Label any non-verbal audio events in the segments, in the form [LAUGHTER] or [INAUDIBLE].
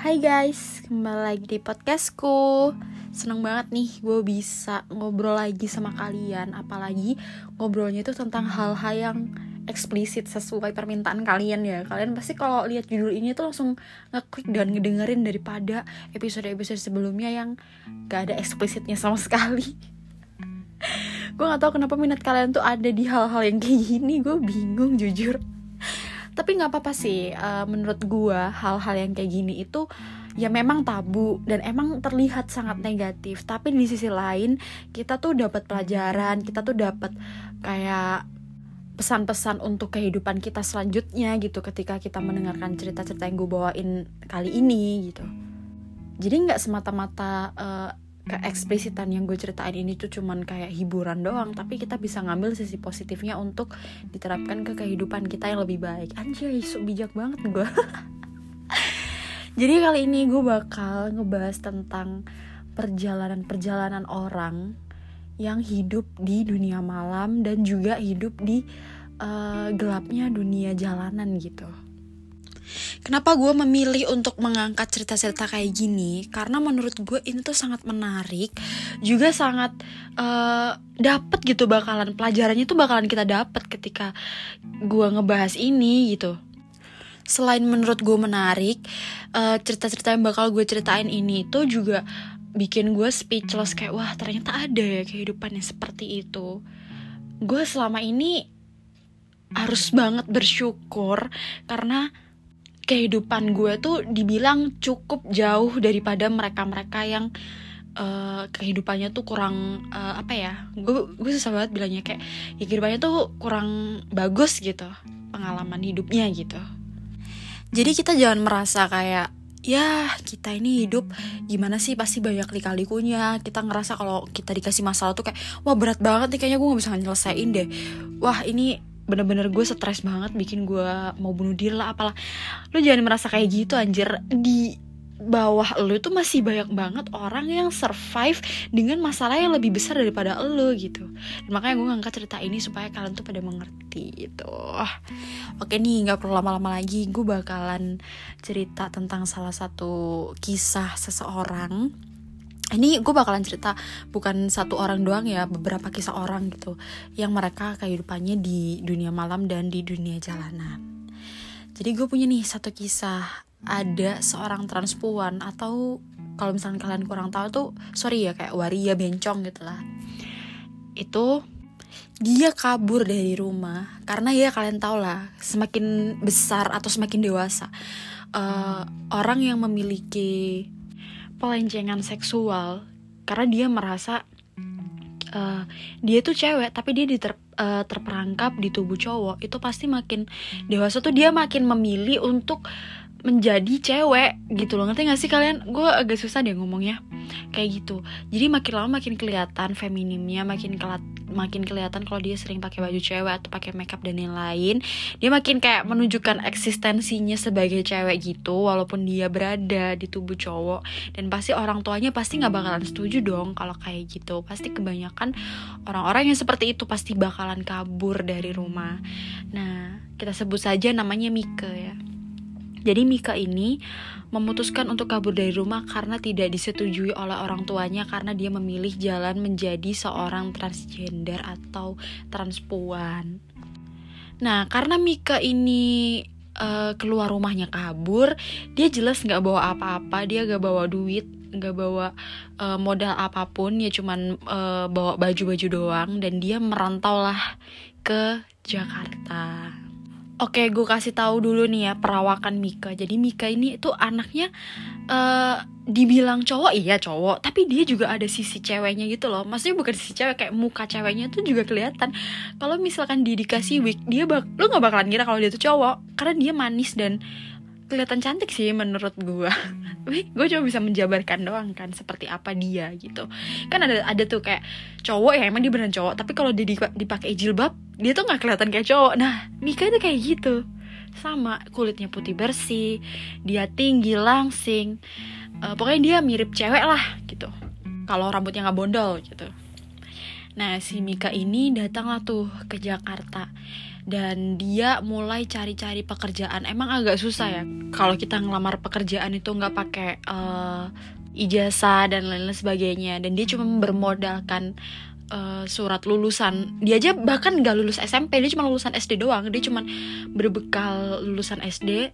Hai guys, kembali lagi di podcastku. Seneng banget nih gue bisa ngobrol lagi sama kalian Apalagi ngobrolnya itu tentang hal-hal yang eksplisit sesuai permintaan kalian ya. Kalian pasti kalau lihat judul ini tuh langsung ngeklik dan ngedengerin daripada episode-episode sebelumnya yang gak ada eksplisitnya sama [LAUGHS] sekali. Gue gak tahu kenapa minat kalian tuh ada di hal-hal yang kayak gini Gue bingung jujur tapi nggak apa-apa sih uh, menurut gue hal-hal yang kayak gini itu ya memang tabu dan emang terlihat sangat negatif. Tapi di sisi lain kita tuh dapat pelajaran kita tuh dapat kayak pesan-pesan untuk kehidupan kita selanjutnya gitu ketika kita mendengarkan cerita-cerita yang gue bawain kali ini gitu. Jadi nggak semata-mata uh, keeksplisitan yang gue ceritain ini tuh cuman kayak hiburan doang tapi kita bisa ngambil sisi positifnya untuk diterapkan ke kehidupan kita yang lebih baik. Anjay so bijak banget gue [LAUGHS] jadi kali ini gue bakal ngebahas tentang perjalanan-perjalanan orang yang hidup di dunia malam dan juga hidup di uh, gelapnya dunia jalanan gitu Kenapa gue memilih untuk mengangkat cerita-cerita kayak gini? Karena menurut gue ini tuh sangat menarik, juga sangat uh, dapet gitu bakalan pelajarannya tuh bakalan kita dapet ketika gue ngebahas ini gitu. Selain menurut gue menarik, uh, cerita-cerita yang bakal gue ceritain ini tuh juga bikin gue speechless kayak wah ternyata ada ya kehidupan yang seperti itu. Gue selama ini harus banget bersyukur karena kehidupan gue tuh dibilang cukup jauh daripada mereka-mereka yang uh, kehidupannya tuh kurang uh, apa ya gue gue susah banget bilangnya kayak ya kehidupannya tuh kurang bagus gitu pengalaman hidupnya gitu. Jadi kita jangan merasa kayak ya kita ini hidup gimana sih pasti banyak lika-likunya kita ngerasa kalau kita dikasih masalah tuh kayak wah berat banget nih kayaknya gue nggak bisa nyelesain deh. Wah ini bener-bener gue stres banget bikin gue mau bunuh diri lah apalah. Lu jangan merasa kayak gitu anjir. Di bawah lu itu masih banyak banget orang yang survive dengan masalah yang lebih besar daripada lu gitu. Dan makanya gue ngangkat cerita ini supaya kalian tuh pada mengerti gitu. Oke nih nggak perlu lama-lama lagi gue bakalan cerita tentang salah satu kisah seseorang ini gue bakalan cerita bukan satu orang doang ya beberapa kisah orang gitu yang mereka kehidupannya di dunia malam dan di dunia jalanan. Jadi gue punya nih satu kisah ada seorang transpuan atau kalau misalnya kalian kurang tahu tuh sorry ya kayak waria bencong gitu lah. Itu dia kabur dari rumah karena ya kalian tau lah semakin besar atau semakin dewasa uh, orang yang memiliki pelencengan seksual karena dia merasa uh, dia tuh cewek tapi dia diter, uh, terperangkap di tubuh cowok itu pasti makin dewasa tuh dia makin memilih untuk menjadi cewek gitu loh. Ngerti gak sih kalian? Gue agak susah deh ngomongnya. Kayak gitu. Jadi makin lama makin kelihatan feminimnya makin makin kelihatan kalau dia sering pakai baju cewek atau pakai makeup dan lain-lain dia makin kayak menunjukkan eksistensinya sebagai cewek gitu walaupun dia berada di tubuh cowok. Dan pasti orang tuanya pasti nggak bakalan setuju dong kalau kayak gitu. Pasti kebanyakan orang-orang yang seperti itu pasti bakalan kabur dari rumah. Nah kita sebut saja namanya Mika ya jadi Mika ini memutuskan untuk kabur dari rumah karena tidak disetujui oleh orang tuanya karena dia memilih jalan menjadi seorang transgender atau transpuan. Nah, karena Mika ini uh, keluar rumahnya kabur, dia jelas nggak bawa apa-apa, dia gak bawa duit, nggak bawa uh, modal apa pun, ya cuman uh, bawa baju-baju doang dan dia merantau lah ke Jakarta. Oke, gue kasih tahu dulu nih ya perawakan Mika. Jadi Mika ini tuh anaknya uh, dibilang cowok iya cowok, tapi dia juga ada sisi ceweknya gitu loh. Maksudnya bukan sisi cewek kayak muka ceweknya tuh juga kelihatan. Kalau misalkan dia dikasih wig, dia bak lo nggak bakalan ngira kalau dia tuh cowok karena dia manis dan kelihatan cantik sih menurut gue tapi gue cuma bisa menjabarkan doang kan seperti apa dia gitu. Kan ada ada tuh kayak cowok ya emang dia beneran cowok tapi kalau dia dipakai jilbab dia tuh nggak kelihatan kayak cowok. Nah Mika itu kayak gitu. Sama kulitnya putih bersih dia tinggi langsing. Uh, pokoknya dia mirip cewek lah gitu. Kalau rambutnya nggak bondol gitu. Nah, si Mika ini datanglah tuh ke Jakarta dan dia mulai cari-cari pekerjaan. Emang agak susah ya kalau kita ngelamar pekerjaan itu nggak pakai uh, ijazah dan lain-lain sebagainya. Dan dia cuma bermodalkan uh, surat lulusan. Dia aja bahkan nggak lulus SMP, dia cuma lulusan SD doang. Dia cuma berbekal lulusan SD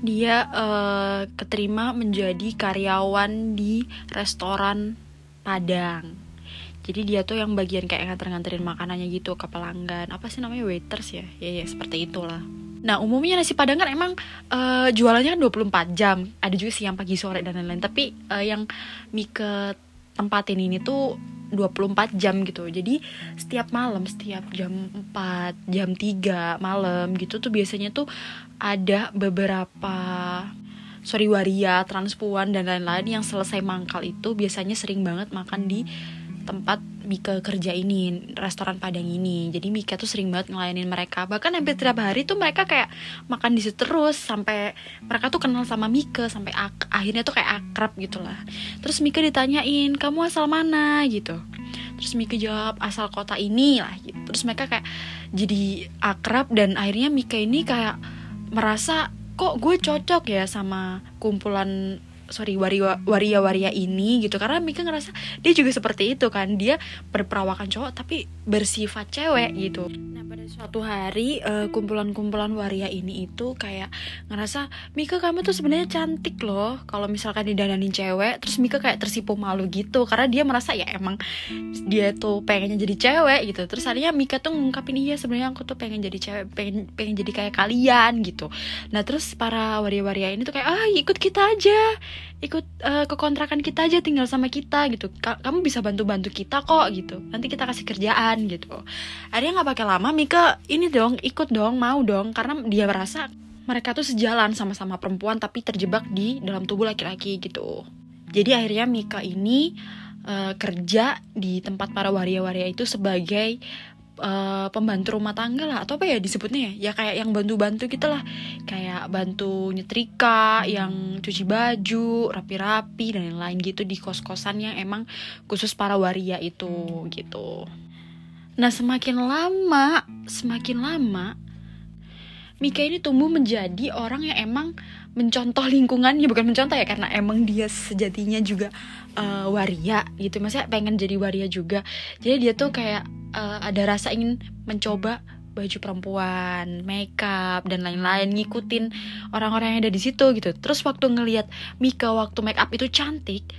dia uh, keterima menjadi karyawan di restoran Padang jadi dia tuh yang bagian kayak nganter-nganterin makanannya gitu ke pelanggan. Apa sih namanya? Waiters ya? Ya ya seperti itulah. Nah umumnya nasi padang kan emang uh, jualannya kan 24 jam. Ada juga siang pagi sore dan lain-lain. Tapi uh, yang ke tempatin ini tuh 24 jam gitu. Jadi setiap malam setiap jam 4 jam 3 malam gitu tuh biasanya tuh ada beberapa sorry waria transpuan dan lain-lain yang selesai mangkal itu biasanya sering banget makan di tempat Mika kerja ini restoran Padang ini. Jadi Mika tuh sering banget ngelayanin mereka. Bahkan hampir tiap hari tuh mereka kayak makan di situ terus sampai mereka tuh kenal sama Mika sampai ak akhirnya tuh kayak akrab gitu lah. Terus Mika ditanyain kamu asal mana? gitu. Terus Mika jawab asal kota ini lah gitu. Terus mereka kayak jadi akrab dan akhirnya Mika ini kayak merasa kok gue cocok ya sama kumpulan sorry waria waria waria ini gitu. Karena Mika ngerasa dia juga seperti itu kan. Dia berperawakan cowok tapi bersifat cewek gitu. Nah pada suatu hari uh, kumpulan-kumpulan waria ini itu kayak ngerasa Mika kamu tuh sebenarnya cantik loh kalau misalkan didananin cewek. Terus Mika kayak tersipu malu gitu. Karena dia merasa ya emang dia tuh pengennya jadi cewek gitu. Terus akhirnya Mika tuh ngungkapin iya sebenarnya aku tuh pengen jadi cewek pengen pengen jadi kayak kalian gitu. Nah terus para waria-waria ini tuh kayak ah ikut kita aja ikut uh, ke kontrakan kita aja tinggal sama kita gitu. Kamu bisa bantu bantu kita kok gitu. Nanti kita kasih kerjaan gitu. Akhirnya nggak pakai lama Mika? Ini dong ikut dong mau dong. Karena dia merasa mereka tuh sejalan sama-sama perempuan tapi terjebak di dalam tubuh laki-laki gitu. Jadi akhirnya Mika ini uh, kerja di tempat para waria-waria itu sebagai uh, pembantu rumah tangga lah atau apa ya disebutnya ya? Ya kayak yang bantu-bantu gitu lah. Kayak bantu nyetrika yang cuci baju rapi-rapi dan lain-lain gitu di kos-kosan yang emang khusus para waria itu gitu. Nah semakin lama semakin lama Mika ini tumbuh menjadi orang yang emang mencontoh lingkungannya bukan mencontoh ya karena emang dia sejatinya juga uh, waria gitu. Maksudnya pengen jadi waria juga. Jadi dia tuh kayak uh, ada rasa ingin mencoba baju perempuan, makeup dan lain-lain ngikutin orang-orang yang ada di situ gitu. Terus waktu ngelihat Mika waktu make up itu cantik,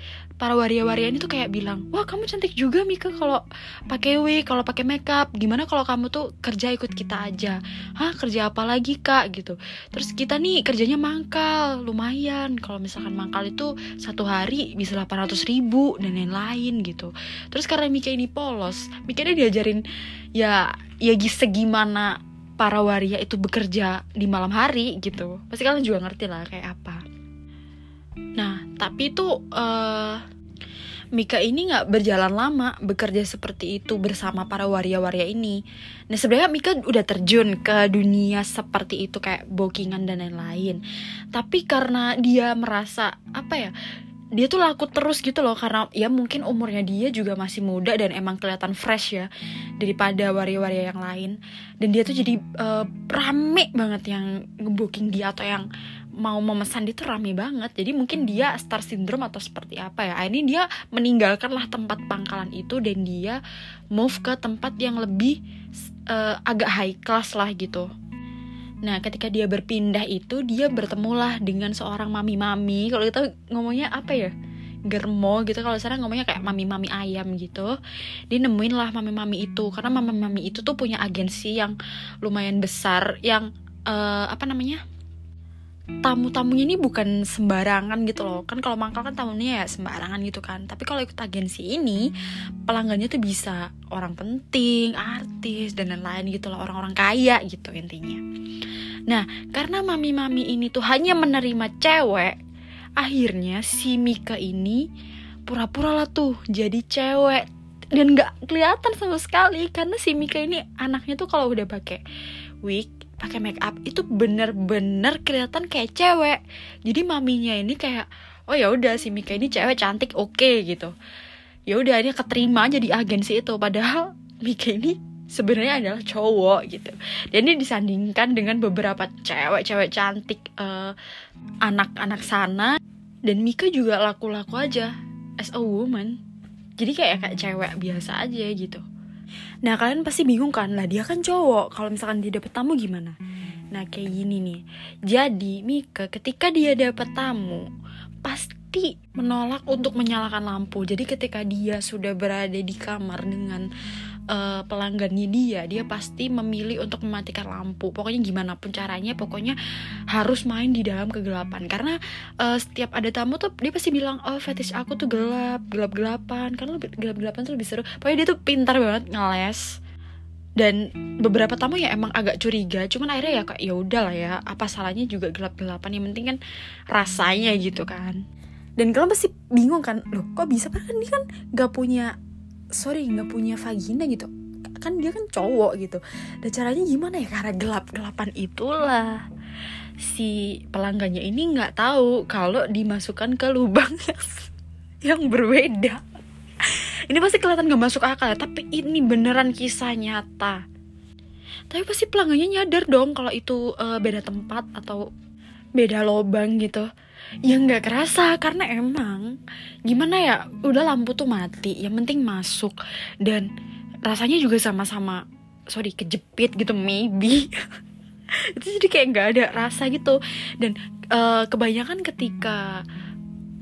para waria-waria ini tuh kayak bilang wah kamu cantik juga Mika kalau pakai wig kalau pakai makeup. Gimana kalau kamu tuh kerja ikut kita aja? Hah kerja apa lagi kak? Gitu. Terus kita nih kerjanya mangkal lumayan. Kalau misalkan mangkal itu satu hari bisa 800 ribu dan lain-lain gitu. Terus karena Mika ini polos Mika ini diajarin ya ya segimana para waria itu bekerja di malam hari gitu. Pasti kalian juga ngerti lah kayak apa. Nah, tapi itu uh, Mika ini nggak berjalan lama bekerja seperti itu bersama para waria-waria ini. Nah sebenarnya Mika udah terjun ke dunia seperti itu kayak bookingan dan lain-lain. Tapi karena dia merasa apa ya, dia tuh laku terus gitu loh karena ya mungkin umurnya dia juga masih muda dan emang kelihatan fresh ya daripada waria-waria yang lain. Dan dia tuh jadi uh, rame banget yang ngebooking dia atau yang mau memesan itu rame banget jadi mungkin dia star syndrome atau seperti apa ya ini dia meninggalkanlah tempat pangkalan itu dan dia move ke tempat yang lebih uh, agak high class lah gitu Nah, ketika dia berpindah itu, dia bertemulah dengan seorang mami-mami. Kalau kita ngomongnya apa ya? Germo gitu. Kalau sekarang ngomongnya kayak mami-mami ayam gitu. Dia nemuin lah mami-mami itu. Karena mami-mami itu tuh punya agensi yang lumayan besar. Yang, uh, apa namanya? Tamu-tamunya ini bukan sembarangan gitu loh. Kan kalau mangkal kan tamunya ya sembarangan gitu kan. Tapi kalau ikut agensi ini pelanggannya tuh bisa orang penting artis dan lain-lain gitu loh. Orang-orang kaya gitu intinya. Nah karena mami-mami ini tuh hanya menerima cewek akhirnya si Mika ini pura-pura lah tuh jadi cewek. Dan nggak kelihatan sama sekali karena si Mika ini anaknya tuh kalau udah pakai wig pakai make up itu bener-bener kelihatan kayak cewek. Jadi maminya ini kayak oh ya udah si Mika ini cewek cantik oke okay, gitu. Ya udah dia keterima jadi agensi itu. Padahal [LAUGHS] Mika ini sebenarnya adalah cowok gitu. Dan ini disandingkan dengan beberapa cewek-cewek cantik anak anak-anak sana. Dan Mika juga laku-laku aja as a woman. Jadi kayak kayak cewek biasa aja gitu nah kalian pasti bingung kan lah dia kan cowok kalau misalkan dia dapet tamu gimana? Nah kayak gini nih. Jadi Mika ketika dia dapet tamu pasti menolak untuk menyalakan lampu. Jadi ketika dia sudah berada di kamar dengan uh, pelanggannya dia dia pasti memilih untuk mematikan lampu. Pokoknya gimana pun caranya pokoknya harus main di dalam kegelapan. Karena uh, setiap ada tamu tuh dia pasti bilang oh fetish aku tuh gelap gelap gelapan karena gelap gelapan tuh lebih seru. Pokoknya dia tuh pintar banget ngeles. Dan beberapa tamu ya emang agak curiga. Cuman akhirnya ya kayak ya udah lah ya apa salahnya juga gelap gelapan yang penting kan rasanya gitu kan. Dan kalian pasti bingung kan loh kok bisa? Kan dia kan gak punya sorry nggak punya vagina gitu. Kan dia kan cowok gitu. Dan caranya gimana ya? Karena gelap gelapan itulah. Si pelanggannya ini nggak tahu kalau dimasukkan ke lubang yang berbeda. Ini pasti kelihatan gak masuk akal ya tapi ini beneran kisah nyata. Tapi pasti pelanggannya nyadar dong kalau itu uh, beda tempat atau beda lubang gitu ya nggak kerasa karena emang gimana ya udah lampu tuh mati yang penting masuk. Dan rasanya juga sama-sama sorry kejepit gitu maybe. [LAUGHS] Itu jadi kayak nggak ada rasa gitu. Dan uh, kebanyakan ketika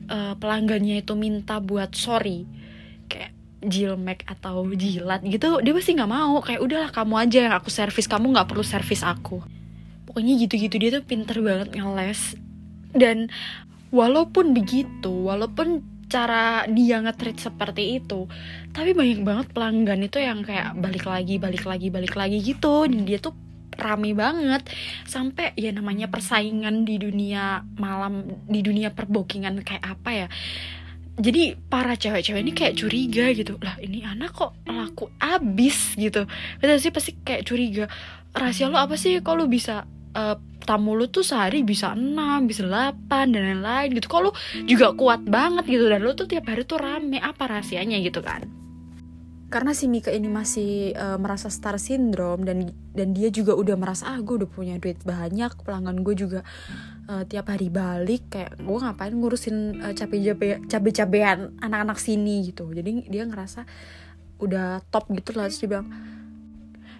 uh, pelanggannya itu minta buat sorry kayak jilmek atau jilat gitu dia pasti nggak mau. Kayak udahlah kamu aja yang aku servis kamu nggak perlu servis aku. Pokoknya gitu-gitu dia tuh pinter banget ngeles dan walaupun begitu walaupun cara dia ngetrit seperti itu tapi banyak banget pelanggan itu yang kayak balik lagi balik lagi balik lagi gitu. Dan dia tuh rame banget. Sampai ya namanya persaingan di dunia malam di dunia perbokingan kayak apa ya. Jadi para cewek-cewek ini kayak curiga gitu. Lah ini anak kok laku abis gitu. Kita sih pasti kayak curiga. Rahasia lo apa sih? Kalau bisa uh, tamu lu tuh sehari bisa 6, bisa 8 dan lain-lain gitu. Kalau juga kuat banget gitu dan lu tuh tiap hari tuh rame apa rahasianya gitu kan. Karena si Mika ini masih uh, merasa star syndrome dan dan dia juga udah merasa ah gue udah punya duit banyak, pelanggan gue juga uh, tiap hari balik kayak gue ngapain ngurusin uh, cabe-cabe cabe-cabean anak-anak sini gitu. Jadi dia ngerasa udah top gitu lah terus dia bilang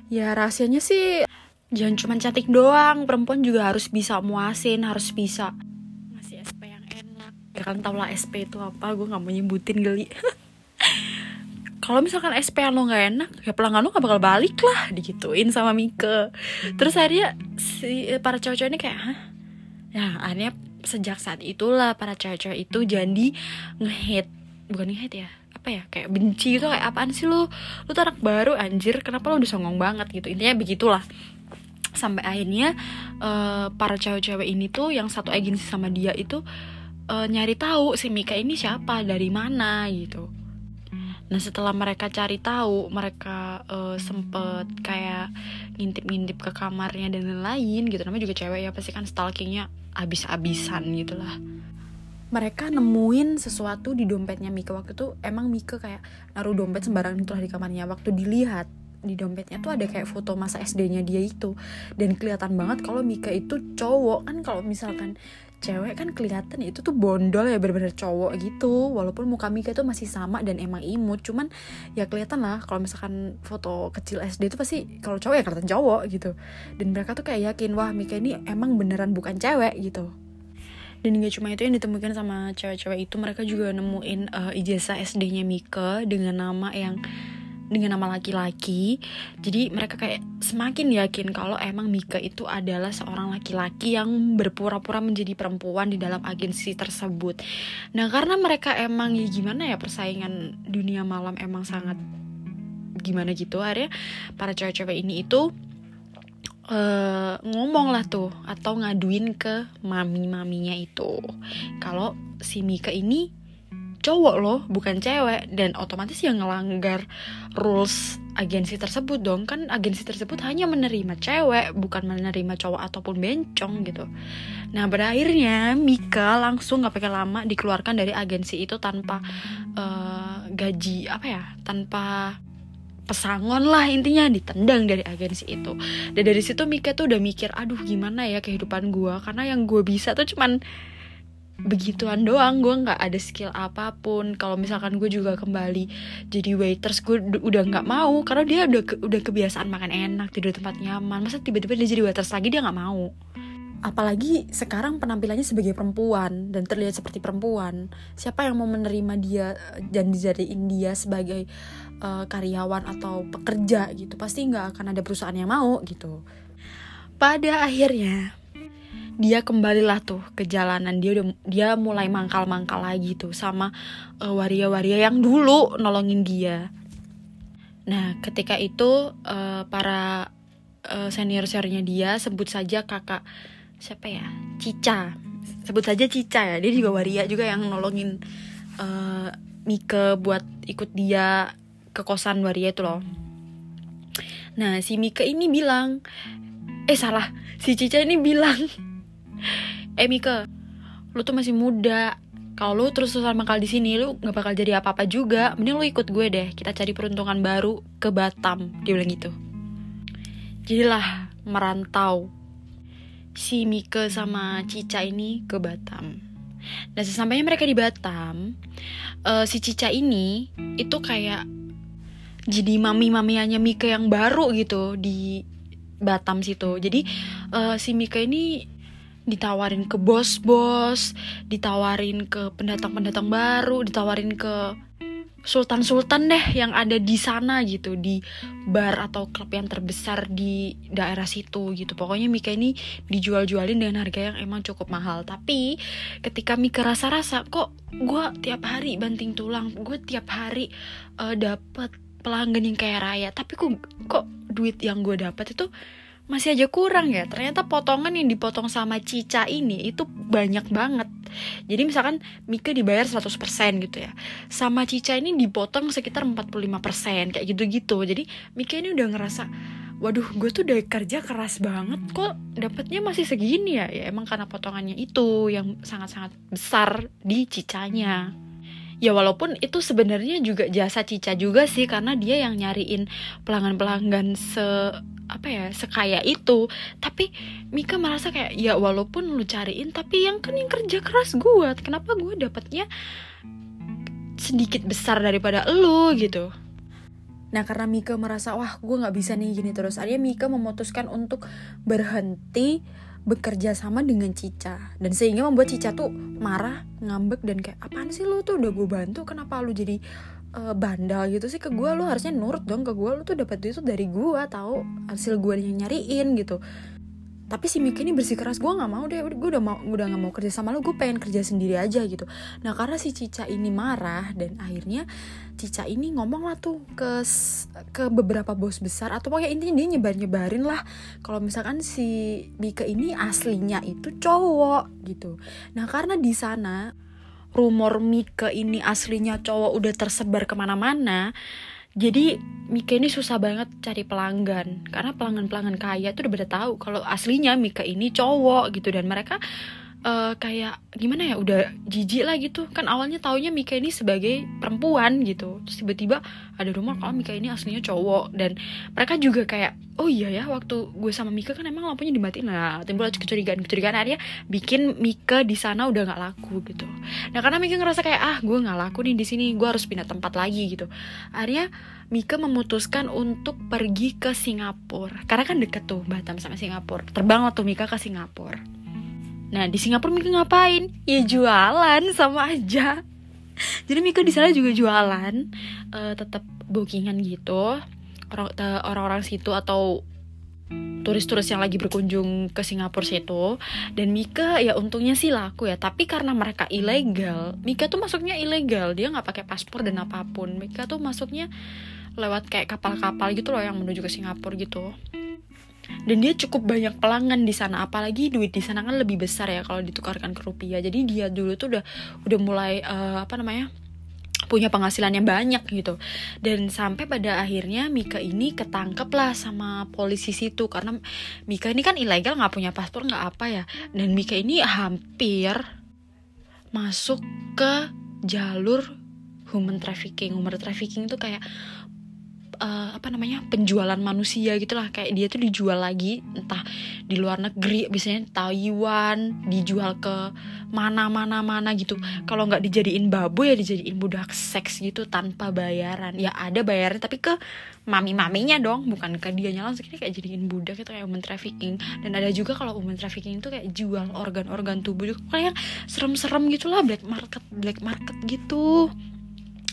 ya rahasianya sih jangan cuma cantik doang perempuan juga harus bisa muasin harus bisa. Ngasih SP yang enak. Ya kan tau lah SP itu apa gue nggak mau nyebutin geli. [LAUGHS] Kalau misalkan SP yang lo nggak enak ya pelanggan lo gak bakal balik lah digituin sama Mika terus akhirnya si para cowok-cowok ini kayak Hah? ya akhirnya sejak saat itulah para cewek-cewek itu jadi ngehit bukan ngehit ya apa ya kayak benci itu kayak apaan sih lo? Lo tuh anak baru anjir kenapa lo udah songong banget? Gitu. Intinya begitulah sampai akhirnya uh, para cewek-cewek ini tuh yang satu agensi sama dia itu uh, nyari tahu si Mika ini siapa dari mana gitu. Nah setelah mereka cari tahu mereka uh, sempet kayak ngintip-ngintip ke kamarnya dan lain-lain gitu. Namanya juga cewek ya pasti kan stalkingnya abis-abisan gitu lah mereka nemuin sesuatu di dompetnya Mika. Waktu itu emang Mika kayak naruh dompet sembarangan itulah di kamarnya. Waktu dilihat di dompetnya tuh ada kayak foto masa SD-nya dia itu. Dan kelihatan banget kalau Mika itu cowok. Kan kalau misalkan cewek kan kelihatan itu tuh bondol ya bener-bener cowok gitu. Walaupun muka Mika itu masih sama dan emang imut. Cuman ya kelihatan lah kalau misalkan foto kecil SD itu pasti kalau cowok ya kelihatan cowok gitu. Dan mereka tuh kayak yakin wah Mika ini emang beneran bukan cewek gitu. Dan gak cuma itu yang ditemukan sama cewek-cewek itu mereka juga nemuin uh, ijazah SD-nya Mika dengan nama yang dengan nama laki-laki jadi mereka kayak semakin yakin kalau emang Mika itu adalah seorang laki-laki yang berpura-pura menjadi perempuan di dalam agensi tersebut. Nah karena mereka emang ya gimana ya persaingan dunia malam emang sangat gimana gitu akhirnya para cewek-cewek ini itu uh, ngomong lah tuh atau ngaduin ke mami-maminya itu. Kalau si Mika ini cowok loh bukan cewek. Dan otomatis yang ngelanggar rules agensi tersebut dong. Kan agensi tersebut hanya menerima cewek bukan menerima cowok ataupun bencong gitu. Nah berakhirnya Mika langsung nggak pakai lama dikeluarkan dari agensi itu tanpa uh, gaji apa ya tanpa pesangon lah intinya ditendang dari agensi itu. Dan dari situ Mika tuh udah mikir aduh gimana ya kehidupan gue karena yang gue bisa tuh cuman begituan doang gue nggak ada skill apa pun. Kalau misalkan gue juga kembali jadi waiters gue udah nggak mau karena dia udah ke, udah kebiasaan makan enak tidur tempat nyaman. Masa tiba-tiba dia jadi waiters lagi dia nggak mau? Apalagi sekarang penampilannya sebagai perempuan dan terlihat seperti perempuan. Siapa yang mau menerima dia dan dijadiin dia sebagai uh, karyawan atau pekerja gitu pasti nggak akan ada perusahaan yang mau gitu. Pada akhirnya dia kembalilah tuh ke jalanan. Dia udah dia mulai mangkal-mangkal lagi tuh sama uh, waria-waria yang dulu nolongin dia. Nah ketika itu uh, para uh, senior seniornya dia sebut saja kakak siapa ya? Cica. Sebut saja Cica ya. Dia juga waria juga yang nolongin uh, Mika buat ikut dia ke kosan waria itu loh. Nah si Mika ini bilang eh salah. Si Cica ini bilang eh Mika lu tuh masih muda. Kalau lu terus-terusan mangkal di sini lu nggak bakal jadi apa-apa juga. Mending lu ikut gue deh. Kita cari peruntungan baru ke Batam dia bilang gitu. Jadilah merantau si Mika sama Cica ini ke Batam. Nah sesampainya mereka di Batam uh, si Cica ini itu kayak jadi mami-mamianya Mika yang baru gitu di Batam situ. Jadi uh, si Mika ini ditawarin ke bos-bos, ditawarin ke pendatang-pendatang baru, ditawarin ke sultan-sultan deh yang ada di sana gitu di bar atau klub yang terbesar di daerah situ gitu. Pokoknya Mika ini dijual-jualin dengan harga yang emang cukup mahal. Tapi ketika Mika rasa-rasa kok gue tiap hari banting tulang gue tiap hari uh, eh, dapat pelanggan yang kayak raya tapi kok kok duit yang gue dapat itu masih aja kurang ya. Ternyata potongan yang dipotong sama Cica ini itu banyak banget. Jadi misalkan Mika dibayar 100% gitu ya. Sama Cica ini dipotong sekitar 45% kayak gitu-gitu. Jadi Mika ini udah ngerasa waduh gue tuh udah kerja keras banget kok dapatnya masih segini ya? Ya emang karena potongannya itu yang sangat-sangat besar di Cicanya. Ya walaupun itu sebenarnya juga jasa Cica juga sih karena dia yang nyariin pelanggan-pelanggan se apa ya sekaya itu. Tapi Mika merasa kayak ya walaupun lu cariin tapi yang kan yang kerja keras gue kenapa gue dapatnya sedikit besar daripada lu? Gitu. Nah karena Mika merasa wah gue nggak bisa nih gini terus. Akhirnya Mika memutuskan untuk berhenti bekerja sama dengan Cica. Dan sehingga membuat Cica tuh marah ngambek dan kayak apaan sih lu tuh? Udah gue bantu kenapa lu jadi uh, bandal gitu sih ke gue lo harusnya nurut dong ke gue lo tuh dapat duit tuh dari gue tahu hasil gue yang nyariin gitu. Tapi si Mika ini bersikeras gue nggak mau deh gue udah mau udah nggak mau kerja sama lo gue pengen kerja sendiri aja gitu. Nah karena si Cica ini marah dan akhirnya Cica ini ngomong lah tuh ke ke beberapa bos besar atau pokoknya intinya dia nyebar nyebarin lah kalau misalkan si Mika ini aslinya itu cowok gitu. Nah karena di sana rumor Mika ini aslinya cowok udah tersebar ke mana-mana jadi Mika ini susah banget cari pelanggan. Karena pelanggan-pelanggan kaya tuh udah pada tahu kalau aslinya Mika ini cowok gitu dan mereka uh, kayak gimana ya udah jijik lah gitu. Kan awalnya taunya Mika ini sebagai perempuan gitu. Terus tiba-tiba ada rumor kalau Mika ini aslinya cowok. Dan mereka juga kayak oh iya ya waktu gue sama Mika kan emang lampunya dimatiin. Lah timbul kecurigaan kecurigaan akhirnya bikin Mika di sana udah nggak laku gitu. Nah karena Mika ngerasa kayak ah gue nggak laku nih di sini gue harus pindah tempat lagi gitu. Akhirnya Mika memutuskan untuk pergi ke Singapura. Karena kan deket tuh Batam sama Singapura. Terbang waktu Mika ke Singapura Nah di Singapura Mika ngapain? Ya jualan sama aja. Jadi Mika di sana juga jualan, uh, tetap bookingan gitu. Orang orang-orang situ atau turis-turis yang lagi berkunjung ke Singapura situ dan Mika ya untungnya sih laku ya tapi karena mereka ilegal Mika tuh masuknya ilegal dia nggak pakai paspor dan apa pun Mika tuh masuknya lewat kayak kapal-kapal gitu loh yang menuju ke Singapura gitu dan dia cukup banyak pelanggan di sana apalagi duit di sana kan lebih besar ya kalau ditukarkan ke rupiah. Jadi dia dulu tuh udah udah mulai uh, apa namanya punya penghasilan yang banyak gitu. Dan sampai pada akhirnya Mika ini ketangkep lah sama polisi situ karena Mika ini kan ilegal nggak punya paspor nggak apa ya. Dan Mika ini hampir masuk ke jalur human trafficking. Human trafficking itu kayak uh, apa namanya penjualan manusia gitulah. Kayak dia tuh dijual lagi entah di luar negeri biasanya Taiwan dijual ke mana mana mana gitu. Kalau nggak dijadiin babu ya dijadiin budak seks gitu tanpa bayaran. Ya ada bayaran tapi ke mami maminya dong bukan ke dia langsung. Ini kayak jadiin budak itu kayak woman trafficking. Dan ada juga kalau woman trafficking itu kayak jual organ-organ tubuh. Kayak serem-serem gitulah black market black market gitu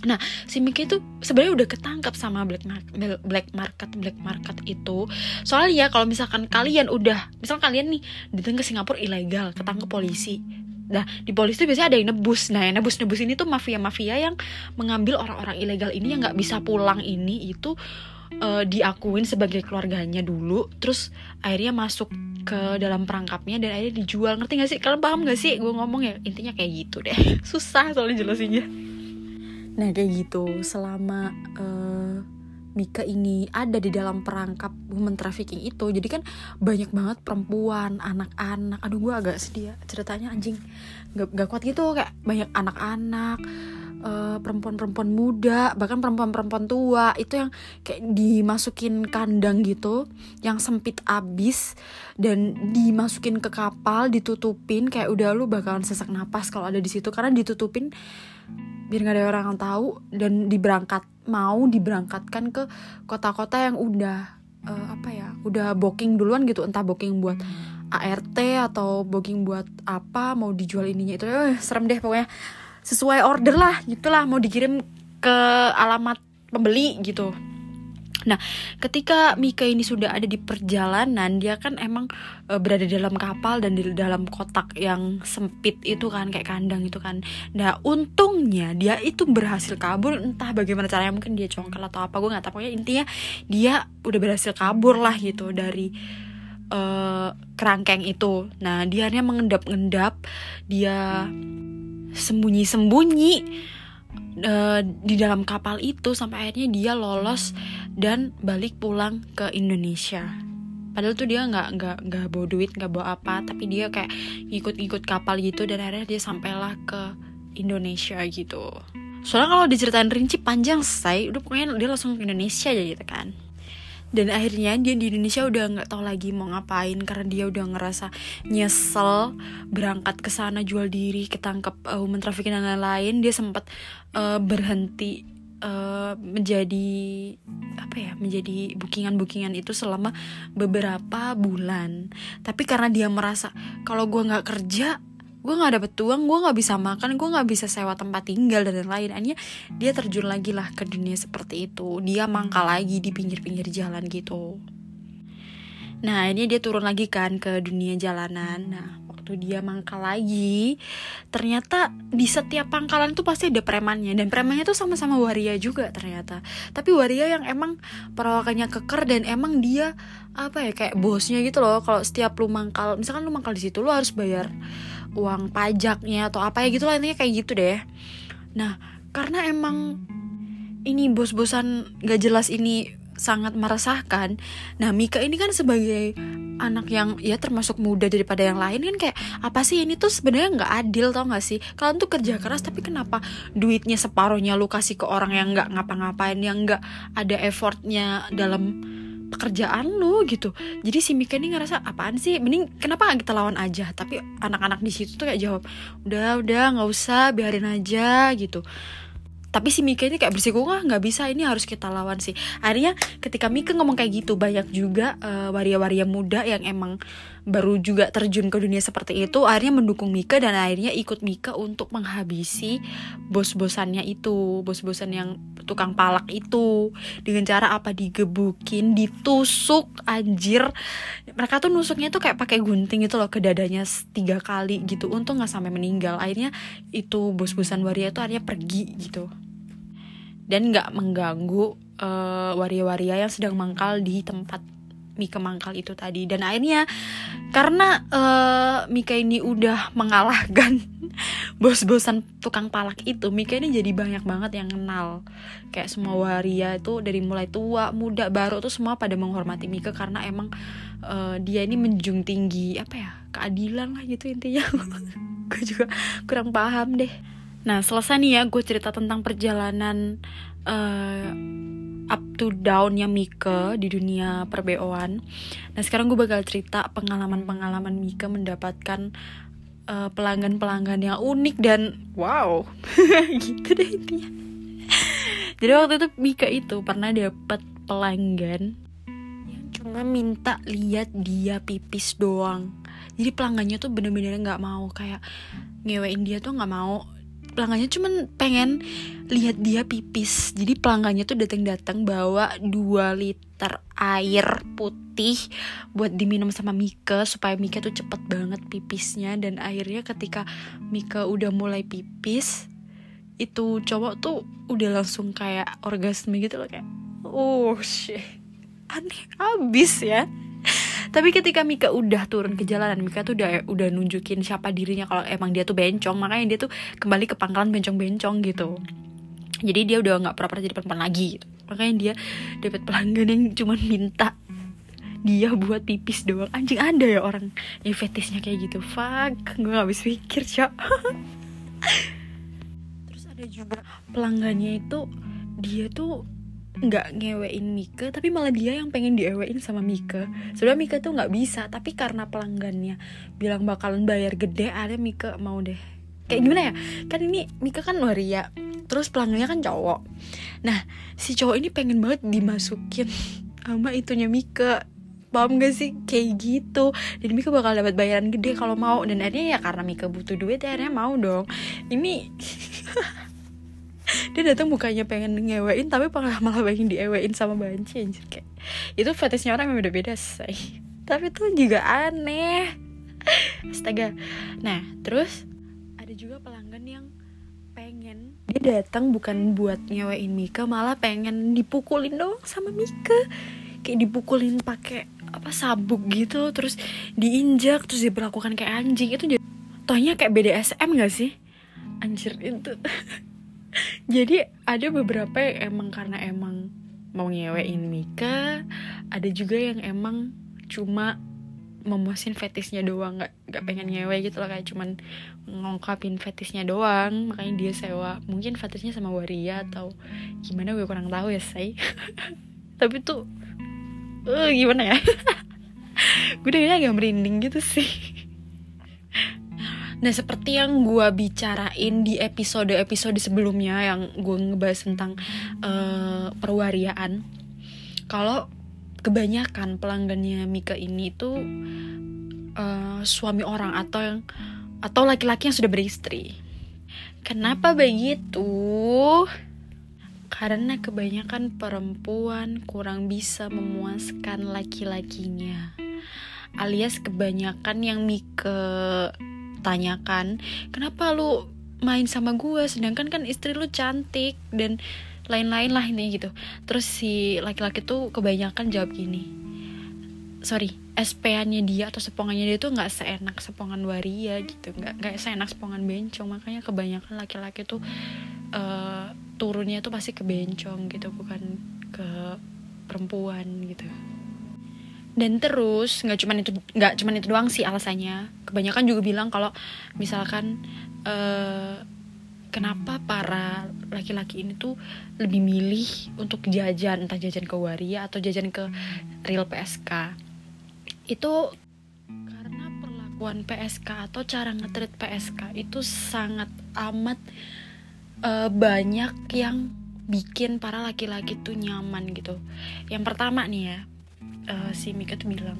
Nah, si Mickey itu sebenarnya udah ketangkap sama black market, black market, black market itu. Soalnya ya kalau misalkan kalian udah, misal kalian nih datang ke Singapura ilegal, ketangkep polisi. Nah, di polisi itu biasanya ada yang nebus. Nah, yang nebus-nebus ini tuh mafia-mafia yang mengambil orang-orang ilegal ini yang nggak bisa pulang ini itu uh, diakuin sebagai keluarganya dulu, terus akhirnya masuk ke dalam perangkapnya dan akhirnya dijual. Ngerti gak sih? Kalian paham gak sih? Gue ngomong ya intinya kayak gitu deh. [LAUGHS] Susah soalnya jelasinnya. Nah kayak gitu. Selama uh, Mika ini ada di dalam perangkap woman trafficking itu jadi kan banyak banget perempuan anak-anak. Aduh gue agak sedih ya ceritanya anjing. Gak, gak kuat gitu kayak banyak anak-anak uh, perempuan-perempuan muda bahkan perempuan-perempuan tua itu yang kayak dimasukin kandang gitu yang sempit abis dan dimasukin ke kapal ditutupin kayak udah lu bakalan sesak napas kalau ada di situ karena ditutupin biar nggak ada orang yang tahu dan diberangkat mau diberangkatkan ke kota-kota yang udah uh, apa ya udah booking duluan gitu entah booking buat ART atau booking buat apa mau dijual ininya itu eh, serem deh pokoknya sesuai order lah gitulah. Mau dikirim ke alamat pembeli gitu. Nah, ketika Mika ini sudah ada di perjalanan, dia kan emang e, berada dalam kapal dan di dalam kotak yang sempit itu kan kayak kandang itu kan. Nah, untungnya dia itu berhasil kabur. Entah bagaimana caranya mungkin dia congkel atau apa gue nggak tahu. Pokoknya intinya dia udah berhasil kabur lah gitu dari uh, kerangkeng itu. Nah, dia hanya mengendap-endap, dia sembunyi-sembunyi uh, di dalam kapal itu sampai akhirnya dia lolos dan balik pulang ke Indonesia. Padahal tuh dia nggak nggak nggak bawa duit nggak bawa apa tapi dia kayak ngikut-ngikut kapal gitu dan akhirnya dia sampailah ke Indonesia gitu. Soalnya kalau diceritain rinci panjang say. Udah pokoknya dia langsung ke Indonesia aja gitu kan dan akhirnya dia di Indonesia udah nggak tahu lagi mau ngapain karena dia udah ngerasa nyesel berangkat ke sana jual diri ketangkep uh, woman trafficking dan lain-lain. Dia sempat uh, berhenti uh, menjadi apa ya menjadi bookingan-bookingan itu selama beberapa bulan. Tapi karena dia merasa kalau gue nggak kerja gue nggak dapet uang gue nggak bisa makan gue nggak bisa sewa tempat tinggal dan lain-lain. Akhirnya dia terjun lagi lah ke dunia seperti itu. Dia mangkal lagi di pinggir-pinggir jalan gitu. Nah ini dia turun lagi kan ke dunia jalanan. Nah waktu dia mangkal lagi ternyata di setiap pangkalan itu pasti ada premannya. Dan premannya tuh sama-sama waria juga ternyata. Tapi waria yang emang perawakannya keker dan emang dia apa ya kayak bosnya gitu loh. Kalau setiap lu mangkal misalkan lu mangkal di situ lu harus bayar uang pajaknya atau apa ya gitu lah intinya kayak gitu deh. Nah karena emang ini bos-bosan gak jelas ini sangat meresahkan. Nah Mika ini kan sebagai anak yang ya termasuk muda daripada yang lain kan kayak apa sih ini tuh sebenarnya nggak adil tau gak sih? Kalian tuh kerja keras tapi kenapa duitnya separuhnya lu kasih ke orang yang nggak ngapa-ngapain yang nggak ada effortnya dalam pekerjaan lu gitu. Jadi si Mika ini ngerasa apaan sih? Mending kenapa gak kita lawan aja? Tapi anak-anak di situ tuh kayak jawab udah udah nggak usah biarin aja gitu. Tapi si Mika ini kayak bersikukuh nggak bisa ini harus kita lawan sih. Akhirnya ketika Mika ngomong kayak gitu banyak juga uh, waria-waria muda yang emang baru juga terjun ke dunia seperti itu akhirnya mendukung Mika dan akhirnya ikut Mika untuk menghabisi bos-bosannya itu bos-bosan yang tukang palak itu. Dengan cara apa? Digebukin ditusuk anjir. Mereka tuh nusuknya tuh kayak pakai gunting itu loh ke dadanya tiga kali gitu untung nggak sampai meninggal. Akhirnya itu bos-bosan waria itu akhirnya pergi gitu. Dan nggak mengganggu uh, waria-waria yang sedang mangkal di tempat Mika mangkal itu tadi. Dan akhirnya karena uh, Mika ini udah mengalahkan [LAUGHS] bos-bosan tukang palak itu Mika ini jadi banyak banget yang kenal. Kayak semua waria itu dari mulai tua muda baru tuh semua pada menghormati Mika karena emang uh, dia ini menjunjung tinggi apa ya keadilan lah gitu intinya. [LAUGHS] Gue juga kurang paham deh. Nah selesai nih ya gue cerita tentang perjalanan uh, up to downnya Mika di dunia perbeoan. Nah sekarang gue bakal cerita pengalaman-pengalaman Mika mendapatkan pelanggan pelanggan-pelanggan yang unik dan wow [LAUGHS] gitu deh intinya. Jadi waktu itu Mika itu pernah dapat pelanggan yang cuma minta lihat dia pipis doang. Jadi pelanggannya tuh bener-bener nggak -bener mau kayak ngewein dia tuh nggak mau pelanggannya cuman pengen lihat dia pipis. Jadi pelanggannya tuh datang-datang bawa 2 liter air putih buat diminum sama Mika supaya Mika tuh cepet banget pipisnya. Dan akhirnya ketika Mika udah mulai pipis itu cowok tuh udah langsung kayak orgasme gitu loh kayak oh shit aneh abis ya tapi ketika Mika udah turun ke jalanan Mika tuh udah udah nunjukin siapa dirinya kalau emang dia tuh bencong. Makanya dia tuh kembali ke pangkalan bencong-bencong gitu. Jadi dia udah nggak pernah jadi perempuan lagi. Gitu makanya dia dapat pelanggan yang cuma minta dia buat pipis doang. Anjing ada ya orang yang fetisnya kayak gitu. Fuck gue gak bisa pikir cok. [LAUGHS] Terus ada juga pelanggannya itu dia tuh nggak ngewein Mika tapi malah dia yang pengen diewein sama Mika sebenarnya Mika tuh nggak bisa tapi karena pelanggannya bilang bakalan bayar gede ada Mika mau deh. Kayak gimana ya? Kan ini Mika kan waria terus pelanggannya kan cowok. Nah si cowok ini pengen banget dimasukin sama itunya Mika paham gak sih? Kayak gitu. Jadi Mika bakal dapat bayaran gede kalau mau. Dan akhirnya ya karena Mika butuh duit ya akhirnya mau dong. Ini [LAUGHS] dia datang bukannya pengen ngewein tapi malah [LAUGHS] malah pengen diewein sama banci anjir. Kayak itu fetishnya orang yang beda-beda sih tapi tuh juga aneh. Astaga. Nah terus? Ada juga pelanggan yang pengen dia datang bukan buat ngewein Mika malah pengen dipukulin dong sama Mika. Kayak dipukulin pakai apa sabuk gitu terus diinjak terus diperlakukan kayak anjing. Itu jadi tohnya kayak BDSM gak sih? Anjir itu [LAUGHS] [LAUGHS] jadi ada beberapa yang emang karena emang mau ngewein Mika ada juga yang emang cuma memuasin fetisnya doang nggak nggak pengen ngewe gitu loh kayak cuman ngungkapin fetisnya doang makanya dia sewa. Mungkin fetisnya sama waria atau gimana gue kurang tahu ya say. [LAUGHS] Tapi tuh uh, gimana ya? [LAUGHS] Gue dengannya agak merinding gitu sih Nah seperti yang gue bicarain di episode-episode sebelumnya yang gue ngebahas tentang uh, perwariaan, kalau kebanyakan pelanggannya Mika ini tuh uh, suami orang atau yang atau laki-laki yang sudah beristri. Kenapa begitu? Karena kebanyakan perempuan kurang bisa memuaskan laki-lakinya. Alias kebanyakan yang Mika tanyakan kenapa lu main sama gue sedangkan kan istri lu cantik dan lain-lain lah ini gitu. Terus si laki-laki tuh kebanyakan jawab gini sorry SPA-nya dia atau sepongannya dia tuh nggak seenak sepongan waria gitu. Nggak nggak seenak sepongan bencong. Makanya kebanyakan laki-laki tuh uh, turunnya tuh pasti ke bencong gitu bukan ke perempuan gitu dan terus nggak cuman itu nggak cuman itu doang sih alasannya. Kebanyakan juga bilang kalau misalkan uh, kenapa para laki-laki ini tuh lebih milih untuk jajan entah jajan ke waria atau jajan ke real PSK itu karena perlakuan PSK atau cara ngetrit PSK itu sangat amat uh, banyak yang bikin para laki-laki tuh nyaman gitu. Yang pertama nih ya uh, si Mika tuh bilang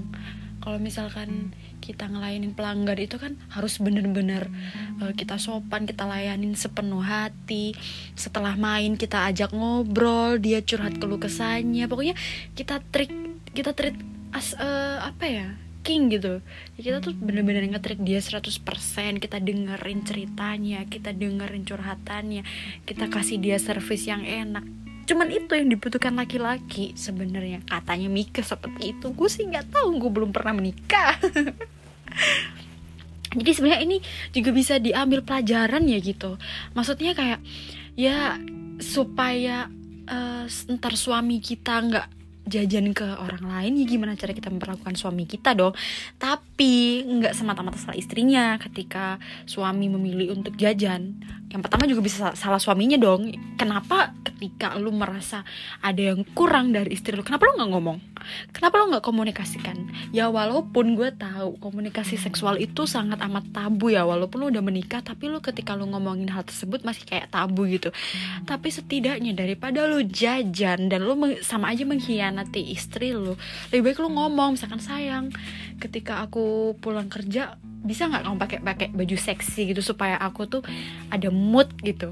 kalau misalkan kita ngelayanin pelanggan itu kan harus bener-bener uh, kita sopan kita layanin sepenuh hati. Setelah main kita ajak ngobrol dia curhat keluh kesahnya. Pokoknya kita trik kita treat as uh, apa ya king gitu. Ya, kita tuh bener-bener ngetrik dia 100% kita dengerin ceritanya kita dengerin curhatannya. Kita kasih dia service yang enak cuman itu yang dibutuhkan laki-laki sebenarnya. Katanya Mika seperti itu. Gue sih nggak tahu gue belum pernah menikah. [LAUGHS] Jadi sebenarnya ini juga bisa diambil pelajaran ya gitu. Maksudnya kayak ya supaya uh, ntar suami kita nggak jajan ke orang lain ya gimana cara kita memperlakukan suami kita dong. Tapi nggak semata-mata salah istrinya ketika suami memilih untuk jajan yang pertama juga bisa salah suaminya dong. Kenapa ketika lu merasa ada yang kurang dari istri lu kenapa lu nggak ngomong? Kenapa lu nggak komunikasikan? Ya walaupun gue tahu komunikasi seksual itu sangat amat tabu ya walaupun lu udah menikah tapi lu ketika lu ngomongin hal tersebut masih kayak tabu gitu. Tapi setidaknya daripada lu jajan dan lu sama aja mengkhianati istri lu lebih baik lu ngomong misalkan sayang ketika aku pulang kerja bisa nggak kamu pakai pakai baju seksi gitu supaya aku tuh ada mood gitu?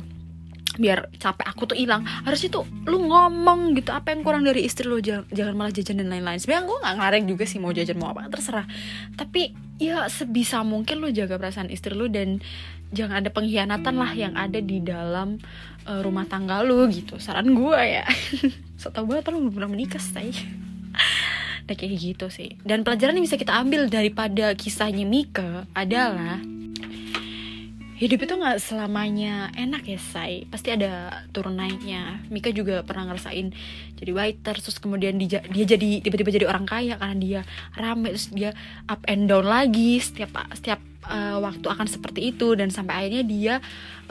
Biar capek aku tuh hilang. Harusnya tuh lu ngomong gitu apa yang kurang dari istri lu jangan, jangan malah jajan dan lain-lain. Sebenarnya gue nggak ngareng juga sih mau jajan mau apa terserah. Tapi ya sebisa mungkin lu jaga perasaan istri lu dan jangan ada pengkhianatan lah yang ada di dalam uh, rumah tangga lu gitu. Saran gue ya. [LAUGHS] So tau banget lu belum pernah menikah say nah kayak gitu sih. Dan pelajaran yang bisa kita ambil daripada kisahnya Mika adalah hidup itu nggak selamanya enak ya say pasti ada turun naiknya. Mika juga pernah ngerasain jadi waiter terus kemudian dia, dia jadi tiba-tiba jadi orang kaya karena dia rame terus dia up and down lagi setiap setiap uh, waktu akan seperti itu. Dan sampai akhirnya dia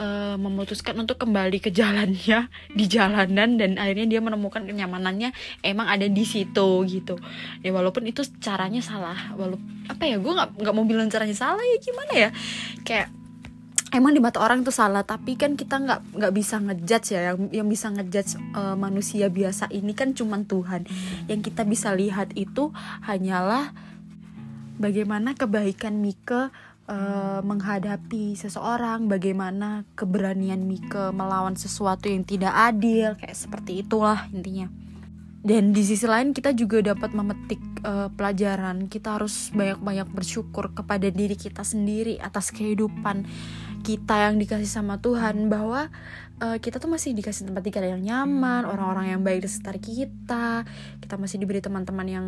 uh, memutuskan untuk kembali ke jalannya [LAUGHS] di jalanan. Dan akhirnya dia menemukan kenyamanannya emang ada di situ gitu. Ya walaupun itu caranya salah walaupun apa ya gue nggak nggak mau bilang caranya salah ya gimana ya? Kayak emang di mata orang itu salah tapi kan kita nggak nggak bisa ngejudge ya. Yang yang bisa ngejudge uh, manusia biasa ini kan cuman Tuhan. Yang kita bisa lihat itu hanyalah bagaimana kebaikan Mika uh, menghadapi seseorang bagaimana keberanian Mika melawan sesuatu yang tidak adil kayak seperti itulah intinya. Dan di sisi lain kita juga dapat memetik uh, pelajaran. Kita harus banyak-banyak bersyukur kepada diri kita sendiri atas kehidupan kita yang dikasih sama Tuhan bahwa uh, kita tuh masih dikasih tempat tinggal yang nyaman orang-orang yang baik di sekitar kita kita masih diberi teman-teman yang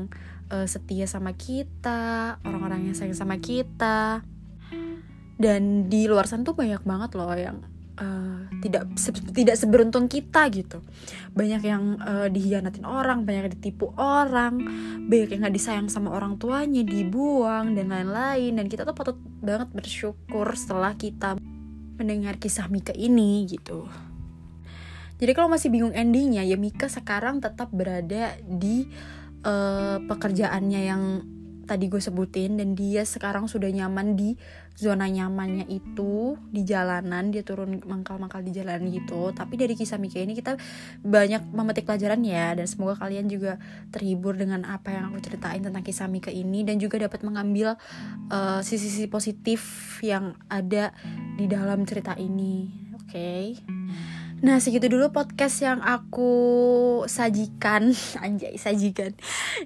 uh, setia sama kita orang-orang yang sayang sama kita. Dan di luar sana tuh banyak banget loh yang uh, tidak se tidak seberuntung kita gitu. Banyak yang uh, dihianatin orang banyak yang ditipu orang banyak yang nggak disayang sama orang tuanya dibuang dan lain-lain. Dan kita tuh patut banget bersyukur setelah kita mendengar kisah Mika ini gitu. Jadi kalau masih bingung endingnya ya Mika sekarang tetap berada di uh, pekerjaannya yang tadi gue sebutin dan dia sekarang sudah nyaman di zona nyamannya itu di jalanan dia turun mangkal-mangkal di jalan gitu tapi dari kisah Mika ini kita banyak memetik pelajaran ya dan semoga kalian juga terhibur dengan apa yang aku ceritain tentang kisah Mika ini dan juga dapat mengambil eh, sisi-sisi uh, positif yang ada di dalam cerita ini oke okay? Nah segitu dulu podcast yang aku sajikan. [LAUGHS] Anjay sajikan.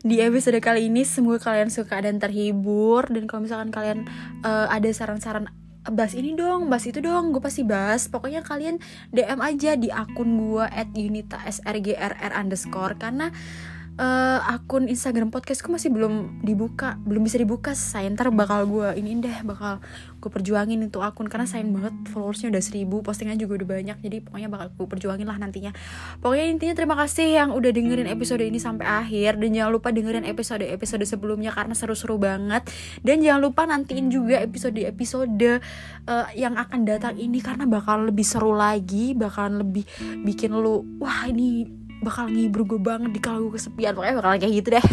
Di episode kali ini Semoga kalian suka dan terhibur. Dan kalau misalkan kalian uh, ada saran-saran bahas ini dong, bahas itu dong, gue pasti bahas. Pokoknya kalian DM aja di akun gue at unita srgrr underscore. Karena uh, akun Instagram podcastku masih belum dibuka belum bisa dibuka saya ntar bakal gue ini deh bakal gue perjuangin itu akun karena sayang banget followersnya udah seribu postingan juga udah banyak jadi pokoknya bakal gue perjuangin lah nantinya. Pokoknya intinya terima kasih yang udah dengerin episode ini sampai akhir dan jangan lupa dengerin episode episode sebelumnya karena seru-seru banget. Dan jangan lupa nantiin juga episode episode uh, yang akan datang ini karena bakal lebih seru lagi bakalan lebih bikin lu wah ini bakal ngibur gue banget di kalau gue kesepian. Pokoknya bakal kayak gitu deh.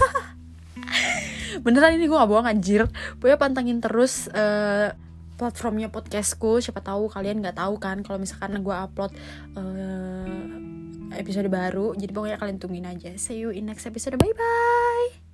[LAUGHS] Beneran ini gue gak bohong anjir. Pokoknya pantengin terus uh, platformnya podcastku. Siapa tahu kalian nggak tahu kan kalau misalkan gue upload uh, episode baru. Jadi pokoknya kalian tungguin aja. See you in next episode. Bye bye